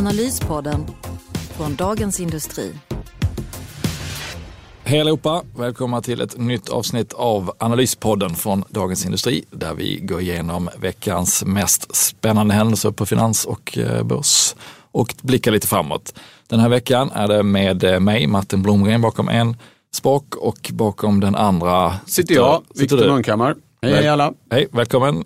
Analyspodden från Dagens Industri. Hej allihopa! Välkomna till ett nytt avsnitt av Analyspodden från Dagens Industri där vi går igenom veckans mest spännande händelser på finans och eh, börs och blickar lite framåt. Den här veckan är det med eh, mig, Martin Blomgren, bakom en spak och bakom den andra sitter jag, Viktor Munkhammar. Hej, hej alla! Hej, välkommen!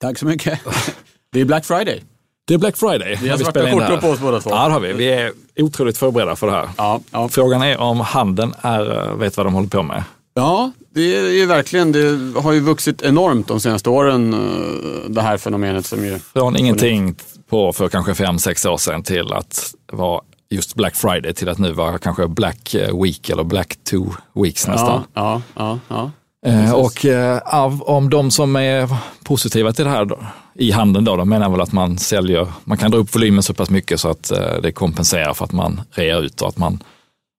Tack så mycket! Det är Black Friday. Det är Black Friday. Vi har svarta skjortor på oss båda två. Ja, det har vi. Vi är otroligt förberedda för det här. Ja, ja. Frågan är om handeln är, vet vad de håller på med. Ja, det är ju verkligen, det har ju vuxit enormt de senaste åren, eh, det här fenomenet som ju... Från ingenting på för kanske fem, sex år sedan till att vara just Black Friday till att nu vara kanske Black Week eller Black Two Weeks nästan. Ja, ja, ja. Eh, och eh, av, om de som är positiva till det här då, i handeln då, de menar väl att man säljer, man kan dra upp volymen så pass mycket så att eh, det kompenserar för att man rear ut och att man,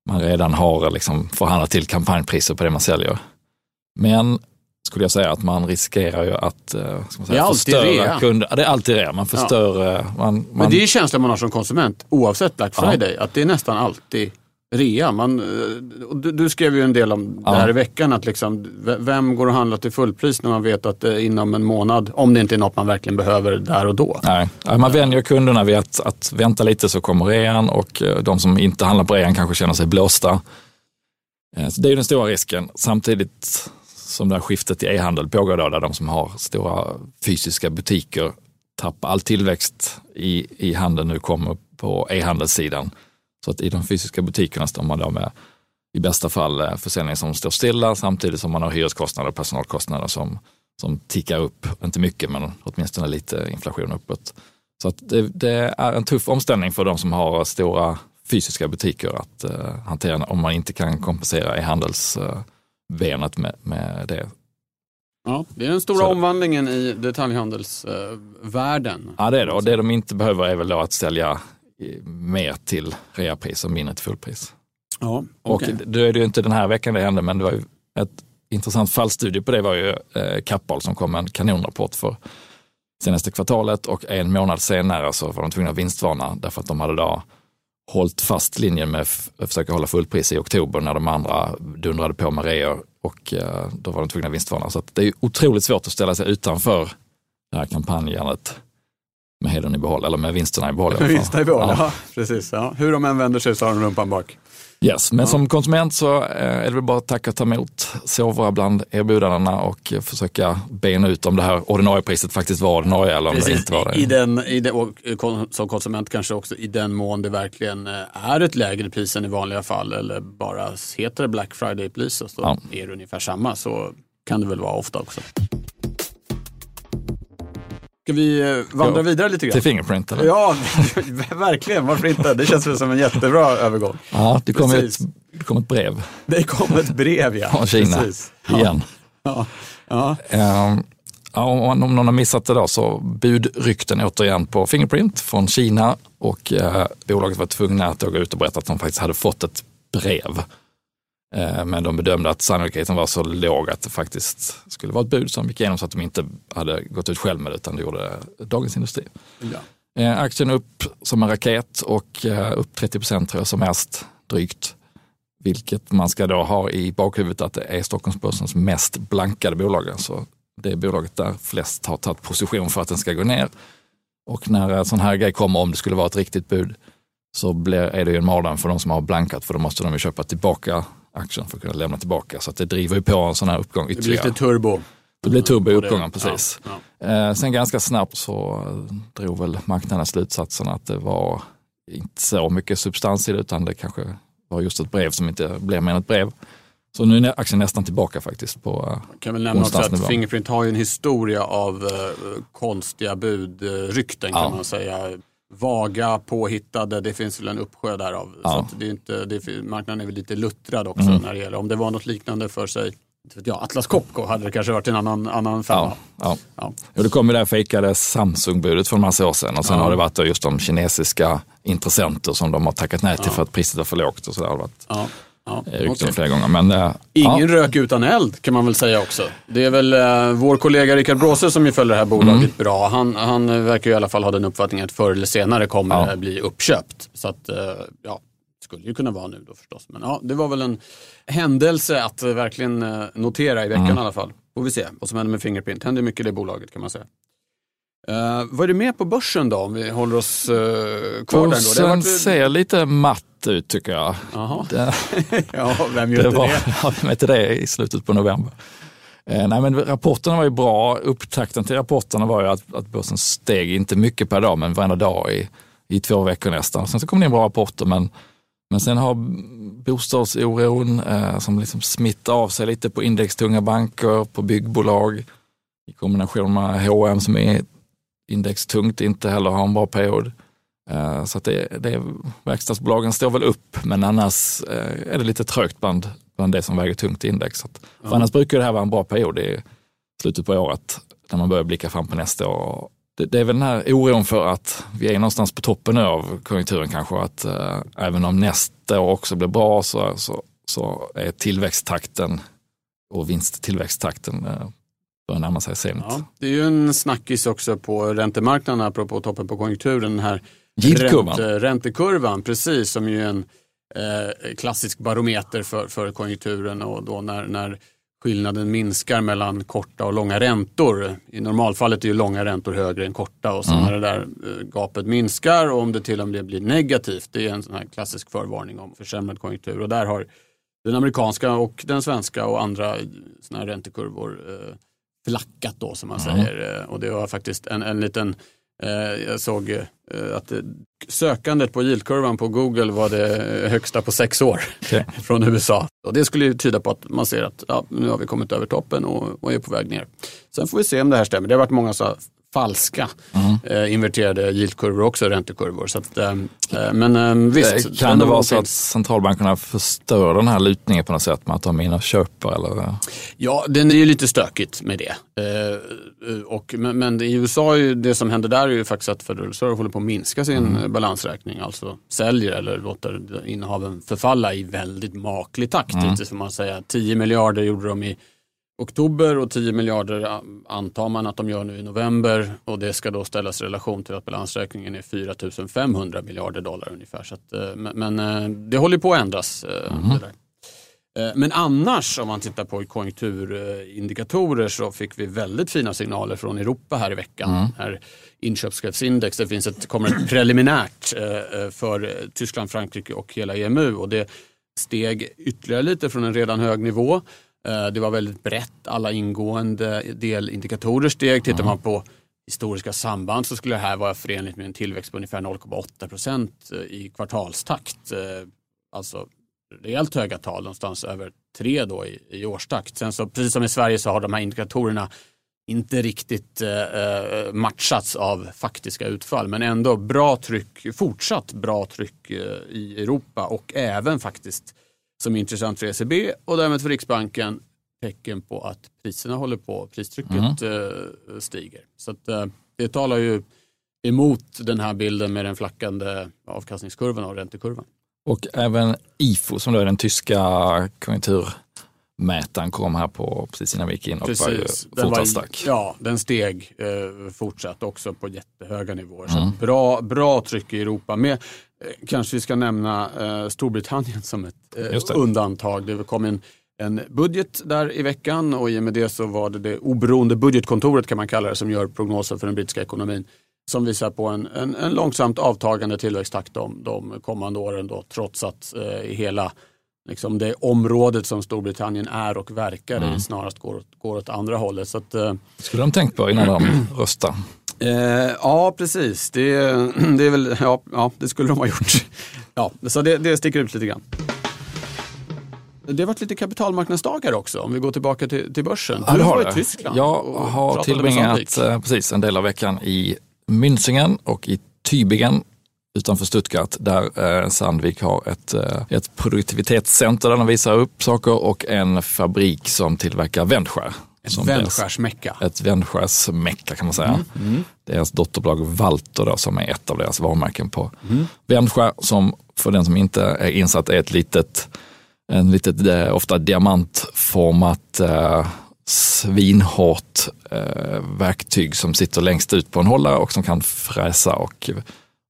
man redan har liksom förhandlat till kampanjpriser på det man säljer. Men skulle jag säga att man riskerar ju att eh, säga, rea. kunder. Ja, det är alltid rea. Man förstör. Ja. Man, man... Men det är känslan man har som konsument oavsett Black Friday, ja. att det är nästan alltid rea. Man, du, du, skrev ju en del om ja. det här i veckan, att liksom, vem går och handlar till fullpris när man vet att det är inom en månad, om det inte är något man verkligen behöver där och då. Nej, man vänjer kunderna vid att, att vänta lite så kommer rean och eh, de som inte handlar på rean kanske känner sig blåsta. Eh, så det är ju den stora risken. Samtidigt som det här skiftet i e-handel pågår då, där de som har stora fysiska butiker tappar all tillväxt i, i handeln nu kommer på e-handelssidan. Så att i de fysiska butikerna står man då med i bästa fall eh, försäljning som står stilla samtidigt som man har hyreskostnader och personalkostnader som, som tickar upp, inte mycket men åtminstone lite inflation uppåt. Så att det, det är en tuff omställning för de som har stora fysiska butiker att uh, hantera om man inte kan kompensera i handelsbenet uh, med, med det. Ja, det är den stora Så. omvandlingen i detaljhandelsvärlden. Uh, ja, det är det. Och det de inte behöver är väl då att sälja mer till reapris och mindre till fullpris. Ja, okay. Och då är det ju inte den här veckan det hände, men det var ju ett intressant fallstudie på det var ju eh, Kappahl som kom med en kanonrapport för senaste kvartalet och en månad senare så var de tvungna att vinstvarna därför att de hade då hållit fast linjen med att försöka hålla fullpris i oktober när de andra dundrade på med reor och eh, då var de tvungna att vinstvarna. Så det är otroligt svårt att ställa sig utanför det här kampanjandet med hedern i behåll, eller med vinsterna i behåll. Med vinsterna i behåll, ja. ja. precis. Ja. Hur de än vänder sig så har de rumpan bak. Yes, men ja. som konsument så eh, är det väl bara att tacka och ta emot, sovra bland erbjudandena och försöka bena ut om det här ordinarie priset faktiskt var ordinarie eller om Precis. det inte var det. I den, i den, och som konsument kanske också i den mån det verkligen eh, är ett lägre pris än i vanliga fall eller bara heter det Black Friday-pris så ja. är det ungefär samma så kan det väl vara ofta också. Ska vi eh, vandra ja. vidare lite grann? Till Fingerprint? Eller? Ja, verkligen. Varför inte? Det känns som en jättebra övergång. Ja, det kom, ett, det kom ett brev. Det kom ett brev, ja. Från Kina, Precis. igen. Ja. Ja. Um, om någon har missat det då så budrykten återigen på Fingerprint från Kina och eh, bolaget var tvungna att gå ut och berätta att de faktiskt hade fått ett brev men de bedömde att sannolikheten var så låg att det faktiskt skulle vara ett bud som gick igenom så att de inte hade gått ut själv med det utan det gjorde Dagens Industri. Ja. Eh, aktien upp som en raket och eh, upp 30 procent tror jag som mest drygt. Vilket man ska då ha i bakhuvudet att det är Stockholmsbörsens mest blankade bolag. Alltså det är bolaget där flest har tagit position för att den ska gå ner. Och när en sån här grej kommer, om det skulle vara ett riktigt bud, så blir, är det ju en mardröm för de som har blankat för då måste de ju köpa tillbaka aktien för att kunna lämna tillbaka. Så det driver ju på en sån här uppgång ytterligare. Det blir lite turbo. Det blir turbo i uppgången, precis. Ja, ja. Eh, sen ganska snabbt så drog väl marknaden slutsatsen att det var inte så mycket substans i det utan det kanske var just ett brev som inte blev mer än ett brev. Så nu är aktien nästan tillbaka faktiskt på Jag kan väl nämna också att Fingerprint har ju en historia av konstiga budrykten uh, kan man säga. Vaga, påhittade, det finns väl en uppsjö därav. Ja. Så att det är inte, det är, marknaden är väl lite luttrad också Mm. när det gäller, om det var något liknande för sig, jag, Atlas Copco hade det kanske varit en annan, annan femma. Ja, ja. Ja. Det kom ju det här fejkade Samsung-budet för en massa år sedan och sen Ja. har det varit just de kinesiska intressenter som de har tackat nej till för att priset var för lågt och så där har det varit Ja. Ja. eh, okej. flera gånger. Men, eh, Ingen ja. rök utan eld kan man väl säga också. Det är väl eh, vår kollega Rickard Bråse som ju följer det här bolaget Mm. bra. Han, han verkar ju i alla fall ha den uppfattningen att förr eller senare kommer Ja. det bli uppköpt. Så att, eh, ja, skulle ju kunna vara nu då förstås. Men ja, det var väl en händelse att verkligen notera i veckan Mm. i alla fall. Får vi se vad som händer med Fingerprint. Det händer mycket i det bolaget kan man säga. Uh, vad är det med på börsen då om vi håller oss uh, kvar där? Då? Det varit- ser lite matt ut tycker jag. Det, ja, vem gör det var, det? vem inte det i slutet på november. Eh, nej, men rapporterna var ju bra. Upptakten till rapporterna var ju att, att börsen steg, inte mycket per dag, men varenda dag i, i två veckor nästan. Sen så kom det in bra rapporter, men, men sen har bostadsoron eh, som liksom smittar av sig lite på indextunga banker, på byggbolag i kombination med H&M som är indextungt, inte heller har en bra period. Eh, Så att det, det, verkstadsbolagen står väl upp, men annars eh, är det lite trögt bland, bland det som väger tungt i index. Att, för annars brukar det här vara en bra period i slutet på året, när man börjar blicka fram på nästa år. Det, det är väl den här oron för att vi är någonstans på toppen nu av konjunkturen kanske, att eh, även om nästa år också blir bra så, så, så är tillväxttakten och vinsttillväxttakten eh, börjar närma sig sent. Ja, det är ju en snackis också på räntemarknaden apropå toppen på konjunkturen. Den här Yieldkurvan. Ränte, räntekurvan, precis som ju är en eh, klassisk barometer för, för konjunkturen och då när, när skillnaden minskar mellan korta och långa räntor. I normalfallet är ju långa räntor högre än korta och så Mm. när det där eh, gapet minskar och om det till och med blir negativt, det är en sån här klassisk förvarning om försämrad konjunktur och där har den amerikanska och den svenska och andra såna här räntekurvor eh, flackat då som man Mm. säger. Eh, Och det var faktiskt en, en liten, jag såg eh, att eh, sökandet på yieldkurvan på Google var det högsta på sex år Okej. från USA. Och det skulle ju tyda på att man ser att ja, nu har vi kommit över toppen och, och är på väg ner. Sen får vi se om det här stämmer. Det har varit många så falska Mm. eh, inverterade yieldkurvor också, räntekurvor. Så att, eh, eh, men eh, visst. Eh, Kan det vara så att centralbankerna förstör den här lutningen på något sätt med att de är inne och köper? Eller? Ja, den är ju lite stökigt med det. Eh, och, men, men i USA, är ju, det som händer där är ju faktiskt att Federal Reserve håller på att minska sin eh, balansräkning. Alltså säljer eller låter innehaven förfalla i väldigt maklig takt. Mm. Får man säga. 10 miljarder gjorde de i oktober och 10 miljarder antar man att de gör nu i november. Och det ska då ställas i relation till att balansräkningen är 4 500 miljarder dollar ungefär. Så att, eh, men eh, det håller på att ändras. Eh, Men annars om man tittar på konjunkturindikatorer så fick vi väldigt fina signaler från Europa här i veckan. Här inköpschefsindex, det finns ett, kommer ett preliminärt för Tyskland, Frankrike och hela EMU och det steg ytterligare lite från en redan hög nivå. Eh, Det var väldigt brett, alla ingående delindikatorer steg. Tittar man på historiska samband så skulle det här vara förenligt med en tillväxt på ungefär 0,8 procent eh, i kvartalstakt. Eh, Alltså rejält höga tal, någonstans över tre då i, i årstakt. Sen så, precis som i Sverige så har de här indikatorerna inte riktigt eh, eh, matchats av faktiska utfall, men ändå bra tryck, fortsatt bra tryck eh, i Europa och även faktiskt som är intressant för ECB och därmed för Riksbanken tecken på att priserna håller på, pristrycket eh, stiger. Så att, eh, det talar ju emot den här bilden med den flackande avkastningskurvan och räntekurvan. Och även IFO som då är den tyska konjunkturmätaren kom här på precis innan vi gick in och var ju Precis. Fortsatt var, stark. ja, den steg eh, fortsatt också på jättehöga nivåer. Så Mm. att bra, bra tryck i Europa. Med, kanske vi ska nämna eh, Storbritannien som ett eh, undantag. Det kom en, en budget där i veckan och i och med det så var det det oberoende budgetkontoret kan man kalla det som gör prognoser för den brittiska ekonomin som visar på en, en, en långsamt avtagande tillväxttakt de, de kommande åren då, trots att eh, hela liksom det området som Storbritannien är och verkar Mm. i snarast går, går åt andra hållet. Så att, eh, skulle de tänkt på innan de röstar. Eh, ja, precis. Det, det, är väl, ja, ja, det skulle de ha gjort. Ja, så det, det sticker ut lite grann. Det har varit lite kapitalmarknadsdagar också, om vi går tillbaka till, till börsen. Du var i Tyskland Jag har tillbringat eh, precis en del av veckan i Münzingen och i Tübingen utanför Stuttgart där eh, Sandvik har ett, eh, ett produktivitetscenter där de visar upp saker och en fabrik som tillverkar vändskär. Ett vändskärsmecka. Ett vändskärsmecka kan man säga. Mm. Deras dotterbolag Valter då, som är ett av deras varumärken på vändskär som för den som inte är insatt är ett litet, en litet eh, ofta diamantformat eh, svinhårt eh, verktyg som sitter längst ut på en hållare och som kan fräsa och,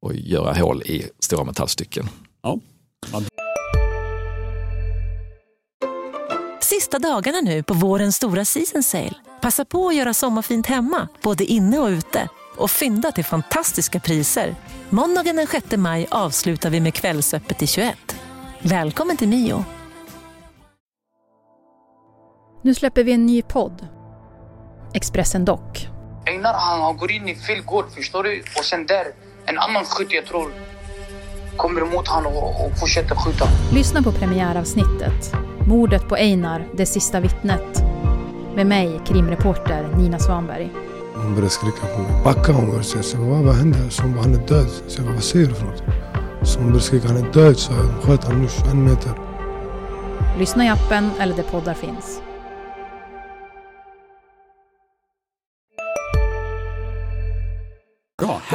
och göra hål i stora metallstycken. Ja. Sista dagarna nu på vårens stora season sale. Passa på att göra sommarfint hemma, både inne och ute. Och fynda till fantastiska priser. Måndagen den 6 maj avslutar vi med Kvällsöppet i 21. Välkommen till Mio. Nu släpper vi en ny podd. Expressen Dock. Einar han, går in i fel gård, förstår du? Och sen där, en annan skytt jag tror kommer emot han och, och fortsätter skjuta. Lyssna på premiäravsnittet. Mordet på Einar, det sista vittnet. Med mig, krimreporter Nina Svanberg. Hon började skrika på mig. Backa hon började säga. Så vad, vad händer? Så hon bara, han är död. Så jag vad säger du för något? Så hon började skrika, han är död. Så jag sköt han nu 21 meter. Lyssna i appen eller där poddar finns.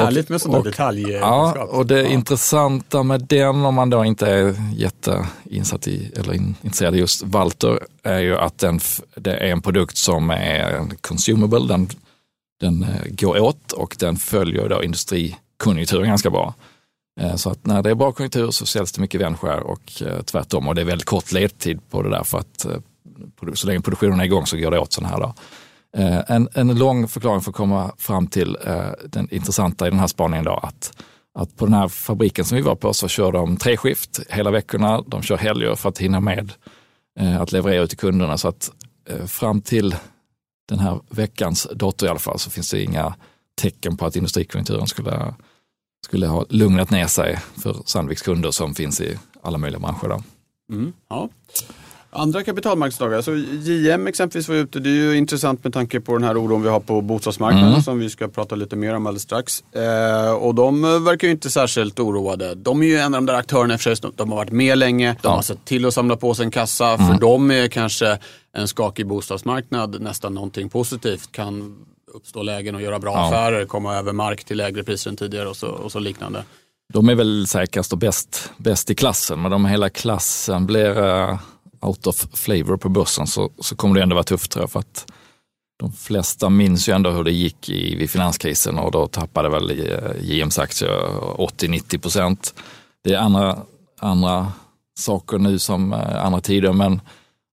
Härligt med sån där och- detalj. Ja, och det intressanta med den, om man då inte är jätteinsatt i, eller in, intresserad i just Walter, är ju att den, det är en produkt som är en consumable, den, den eh, går åt och den följer då industrikonjunkturen ganska bra. Eh, Så att när det är bra konjunktur så säljs det mycket vändskär och eh, tvärtom. Och det är väldigt kort ledtid på det där för att så länge produktionen är igång så går det åt sådana här. Då. Eh, en, en lång förklaring för att komma fram till eh, den intressanta i den här spaningen då, att, att på den här fabriken som vi var på så kör de tre skift hela veckorna. De kör helger för att hinna med eh, att leverera ut till kunderna. Så att eh, fram till den här veckans dator i alla fall så finns det inga tecken på att industrikonjunkturen skulle, skulle ha lugnat ner sig för Sandviks kunder som finns i alla möjliga branscher. Då. Mm, ja. Andra kapitalmarknadsdagar, alltså JM exempelvis var ute, det är ju intressant med tanke på den här oron vi har på bostadsmarknaden Mm. som vi ska prata lite mer om alldeles strax. Eh, och de eh, verkar ju inte särskilt oroade. De är ju en av de där aktörerna för sig, de har varit med länge, de har sett till att samla på sig en kassa. För dem är kanske en skakig bostadsmarknad nästan någonting positivt. Kan uppstå lägen och göra bra Ja. affärer, komma över mark till lägre priser än tidigare och så, och så liknande. De är väl säkrast och bäst, bäst i klassen, men om hela klassen blir uh, out of flavor på börsen så, så kommer det ändå vara tufft tror jag. För att de flesta minns ju ändå hur det gick i, vid finanskrisen och då tappade väl eh, JMs aktier 80-90 procent. Det är andra, andra saker nu som eh, andra tider, men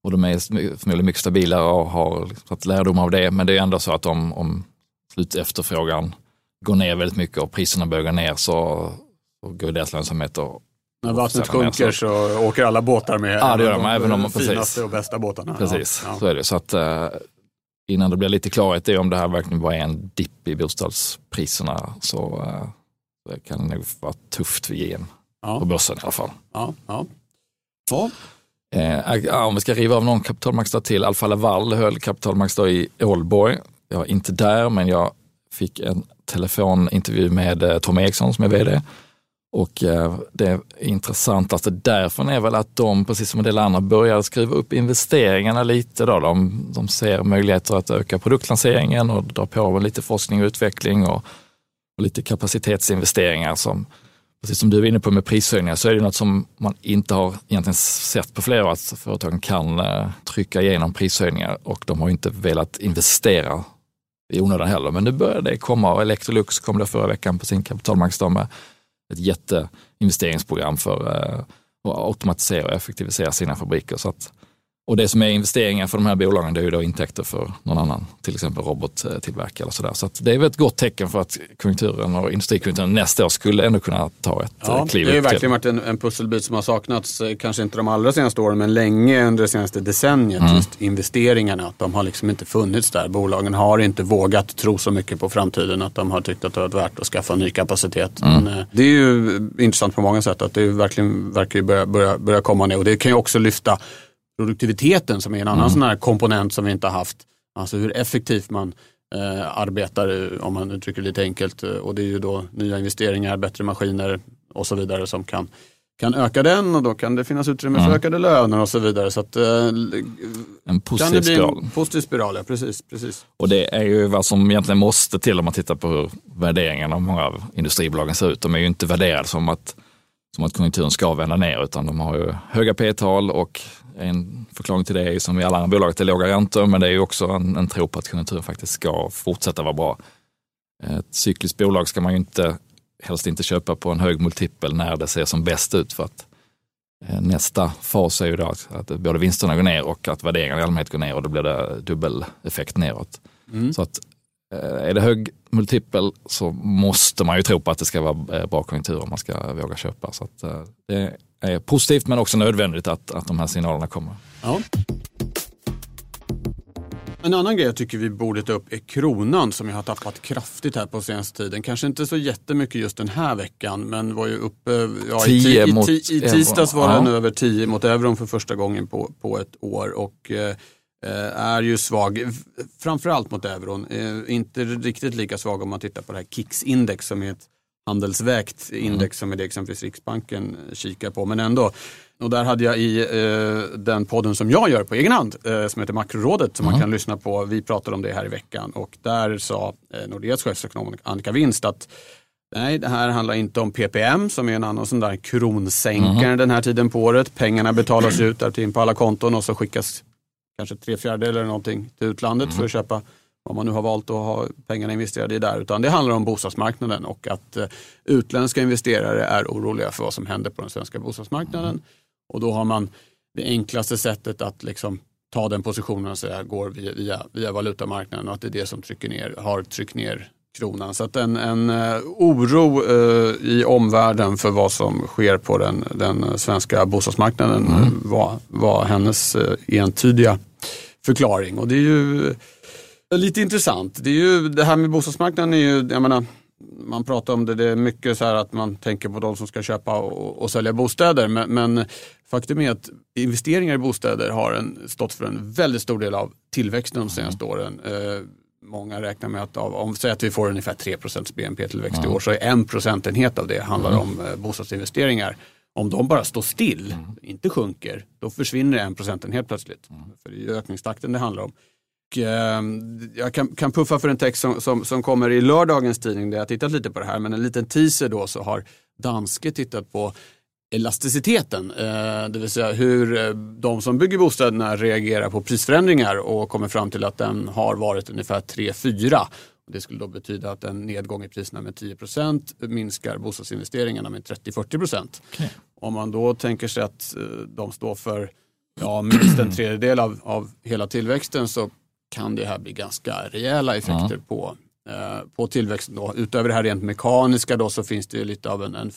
och de är förmodligen mycket stabilare och har liksom tagit lärdom av det. Men det är ändå så att om, om slutefterfrågan går ner väldigt mycket och priserna börjar gå ner så, så går deras lönsamhet och när vattnet sjunker så åker alla båtar med. Ja, det gör de, även om- de precis. finaste och bästa båtarna. Precis, Ja, så är det. Så att eh, innan det blir lite klarhet i om det här verkligen bara är en dipp i bostadspriserna så eh, så kan det nog vara tufft för JM ja, på börsen i alla fall. ja, ja. ja. Eh, om vi ska riva av någon kapitalmarknadsdag till, Alfa Laval höll kapitalmarknadsdag i Ålborg. Jag var inte där, men jag fick en telefonintervju med eh, Tom Eriksson som är vd. Och eh, det intressantaste därifrån är väl att de, precis som en del andra, börjar skruva upp investeringarna lite. Då. De, de ser möjligheter att öka produktlanseringen och dra på med lite forskning och utveckling och, och lite kapacitetsinvesteringar som, precis som du är inne på med prishöjningar, så är det något som man inte har egentligen sett på flera år, att företagen kan eh, trycka igenom prishöjningar och de har inte velat investera i onödan heller. Men nu börjar det komma och Electrolux kom då förra veckan på sin kapitalmarknadsdag med ett jätteinvesteringsprogram för eh, att automatisera och effektivisera sina fabriker. Så att, och det som är investeringar för de här bolagen, det är ju då intäkter för någon annan, till exempel robottillverkare eller sådär. Så det är väl ett gott tecken för att konjunkturen och industrikonjunkturen nästa år skulle ändå kunna ta ett Ja, kliv det har ju upp till. verkligen varit en, en pusselbit som har saknats, eh, kanske inte de allra senaste åren, men länge under det senaste decenniet. Mm. Just investeringarna, att de har liksom inte funnits där. Bolagen har inte vågat tro så mycket på framtiden att de har tyckt att det varit värt att skaffa ny kapacitet. Mm. Men, eh, det är ju intressant på många sätt att det verkligen verkar börja, börja, börja komma nu. Och det kan ju också lyfta produktiviteten som är en annan Mm. sån här komponent som vi inte har haft. Alltså hur effektivt man eh, arbetar, om man uttrycker det lite enkelt. Och det är ju då nya investeringar, bättre maskiner och så vidare som kan kan öka den och då kan det finnas utrymme för ökade löner och så vidare. Så att, eh, en positiv kan det bli spiral. En positiv spiral, ja precis, precis. Och det är ju vad som egentligen måste till om man tittar på hur värderingen av många av industribolagen ser ut. De är ju inte värderade som att, som att konjunkturen ska vända ner utan de har ju höga P-tal och en förklaring till det är som i alla andra bolag att det är låga räntor men det är ju också en, en tro på att konjunkturen faktiskt ska fortsätta vara bra. Ett cykliskt bolag ska man ju inte helst inte köpa på en hög multipel när det ser som bäst ut för att eh, nästa fas är ju då att, att både vinsterna går ner och att värderingarna i allmänhet går ner och då blir det dubbel effekt neråt. Mm. Så att eh, är det hög multipel så måste man ju tro på att det ska vara eh, bra konjunktur om man ska våga köpa. Så att det positivt men också nödvändigt att, att de här signalerna kommer. Ja. En annan grej jag tycker vi borde ta upp är kronan som jag har tappat kraftigt här på senaste tiden. Kanske inte så jättemycket just den här veckan men var ju uppe, ja, i, Tio i, i, i tisdags var den Ja. över 10 mot euron för första gången på, på ett år och eh, är ju svag, framförallt mot euron. Eh, inte riktigt lika svag om man tittar på det här KIX-index som är ett handelsvägt index som är det exempelvis Riksbanken kikar på. Men ändå. Och där hade jag i eh, den podden som jag gör på egen hand eh, som heter Makrorådet som man kan lyssna på. Vi pratade om det här i veckan och där sa eh, Nordeas chefsekonom Annika Winst att Nej, det här handlar inte om PPM som är en annan sån där kronsänkare den här tiden på året. Pengarna betalas ut där in på alla konton och så skickas kanske tre fjärdedelar eller någonting till utlandet för att köpa vad man nu har valt att ha pengarna investerade i där. Utan det handlar om bostadsmarknaden och att eh, utländska investerare är oroliga för vad som händer på den svenska bostadsmarknaden. Och då har man det enklaste sättet att liksom ta den positionen och säga går via, via, via valutamarknaden och att det är det som trycker ner, har tryckt ner kronan. Så att en, en eh, oro eh, i omvärlden för vad som sker på den, den svenska bostadsmarknaden eh, var, var hennes eh, entydiga förklaring. Och det är ju lite intressant. Det, är ju, det här med bostadsmarknaden är ju, jag menar, man pratar om det, det är mycket så här att man tänker på de som ska köpa och, och sälja bostäder. Men, men faktum är att investeringar i bostäder har en, stått för en väldigt stor del av tillväxten de senaste åren. Eh, många räknar med att av, om säg att vi får ungefär 3% BNP-tillväxt i år så är en procentenhet av det handlar om eh, bostadsinvesteringar. Om de bara står still, inte sjunker, då försvinner en procentenhet plötsligt. För det är ökningstakten det handlar om. Och, eh, jag kan, kan puffa för en text som, som, som kommer i lördagens tidning där jag tittat lite på det här. Men en liten teaser då så har Danske tittat på elasticiteten. Eh, det vill säga hur eh, de som bygger bostäderna reagerar på prisförändringar och kommer fram till att den har varit ungefär 3-4. Det skulle då betyda att en nedgång i priserna med 10% minskar bostadsinvesteringarna med 30-40% Om man då tänker sig att eh, de står för ja, minst en tredjedel av, av hela tillväxten så kan det här bli ganska rejäla effekter på, eh, på tillväxten. Då. Utöver det här rent mekaniska då, så finns det ju lite av en, en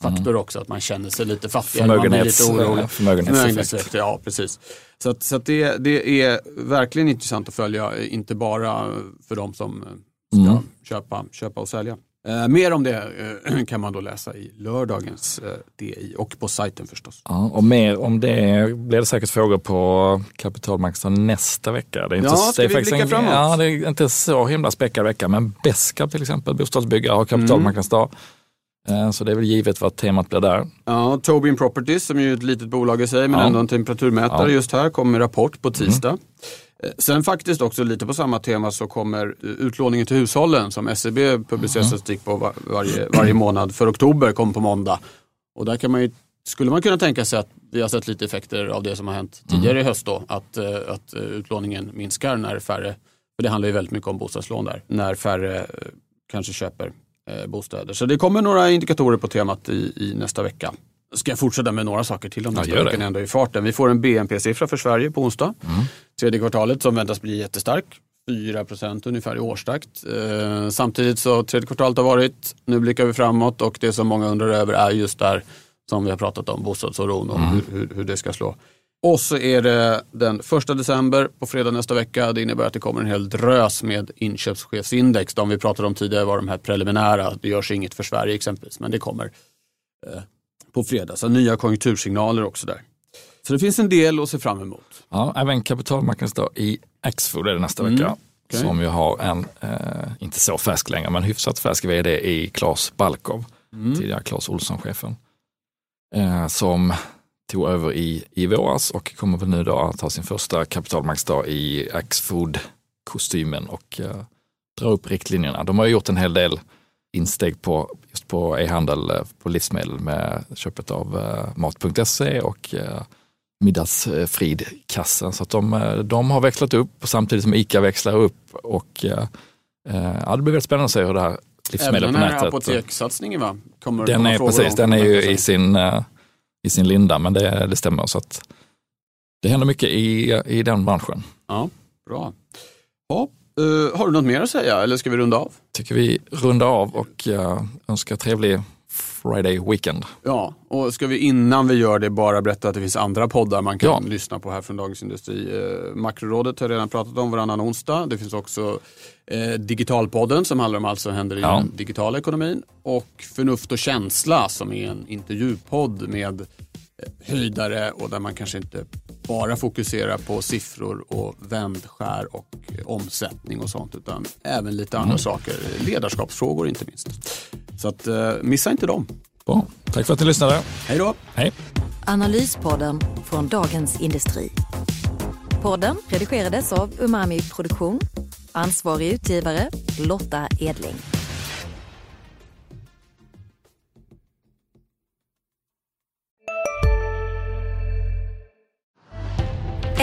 faktor också, att man känner sig lite fattigare. Man blir lite orolig. förmögenhetseffekt. Ja, precis. Så, att, så att det, det är verkligen intressant att följa, inte bara för de som eh, ska Mm. köpa, köpa och sälja. Eh, mer om det eh, kan man då läsa i lördagens eh, DI och på sajten förstås. Ja, och mer om det blir det säkert frågor på kapitalmarknaden nästa vecka. Det är inte, Ja, ska det är vi blicka en, framåt? Ja, det är inte så himla späckad vecka, men Beskab till exempel, bostadsbyggare, har kapitalmarknadsdag. Eh, Så det är väl givet vad temat blir där. Ja, Tobin Properties som är ju ett litet bolag i sig men Ja. ändå en temperaturmätare Ja. just här kommer med rapport på tisdag. Eh, Sen faktiskt också lite på samma tema så kommer eh, utlåningen till hushållen som SCB publicerar statistik på var, varje, varje månad för oktober kommer på måndag. Och där kan man ju, skulle man kunna tänka sig att vi har sett lite effekter av det som har hänt tidigare i höst då. Att, eh, att eh, utlåningen minskar när färre, för det handlar ju väldigt mycket om bostadslån där, när färre eh, kanske köper eh, bostäder. Så det kommer några indikatorer på temat i, i nästa vecka. Ska jag fortsätta med några saker till om Ja, nästa gör vecka ändå i farten. Vi får en BNP-siffra för Sverige på onsdag. Tredje kvartalet som väntas bli jättestark. 4% ungefär i årstakt. Eh, samtidigt så tredje kvartalet har varit, nu blickar vi framåt och det som många undrar över är just där som vi har pratat om, bostadsoron och hur, hur, hur det ska slå. Och så är det den första december på fredag nästa vecka. Det innebär att det kommer en hel drös med inköpschefsindex. De vi pratade om tidigare var de här preliminära. Det görs inget för Sverige exempelvis, men det kommer eh, på fredag. Så nya konjunktursignaler också där. Så det finns en del att se fram emot. Ja, även kapitalmarknadsdag i Axfood är det nästa Mm. vecka. Okej. som ju har en, eh, inte så färsk längre, men hyfsat färsk vd i Claes Balkov, Mm. tidigare Claes Olsson-chefen, eh, som tog över i, i våras och kommer väl nu då att ha sin första kapitalmarknadsdag i Axfood-kostymen och eh, dra upp riktlinjerna. De har gjort en hel del insteg på, just på e-handel eh, på livsmedel med köpet av eh, mat.se och eh, Middagsfridkassen. Så att de, eh, de har växlat upp samtidigt som ICA växlar upp och eh, eh, ja, det blir väldigt spännande att se hur det här livsmedel Även på den här nätet. apotekssatsningen va? Kommer Den är precis, den är ju i sin, i sin linda, men det, det stämmer. Så att det händer mycket i, i den branschen. Ja, bra. Ja, har du något mer att säga eller ska vi runda av? Tycker vi rundar av och önskar trevlig Friday weekend. Ja, och ska vi innan vi gör det bara berätta att det finns andra poddar man kan Ja. lyssna på här från Dagens Industri. Eh, Makrorådet har jag redan pratat om varannan onsdag. Det finns också eh, Digitalpodden som handlar om allt som händer i Ja. den digitala ekonomin. Och Förnuft och känsla som är en intervjupodd med eh, höjdare och där man kanske inte bara fokuserar på siffror och vändskär och omsättning och sånt utan även lite andra saker. Ledarskapsfrågor inte minst. Så att, eh, missa inte dem. Bra. Tack för att ni lyssnade. Hej då! Hej. Analyspodden från Dagens Industri. Podden redigerades av Umami Produktion. Ansvarig utgivare Lotta Edling.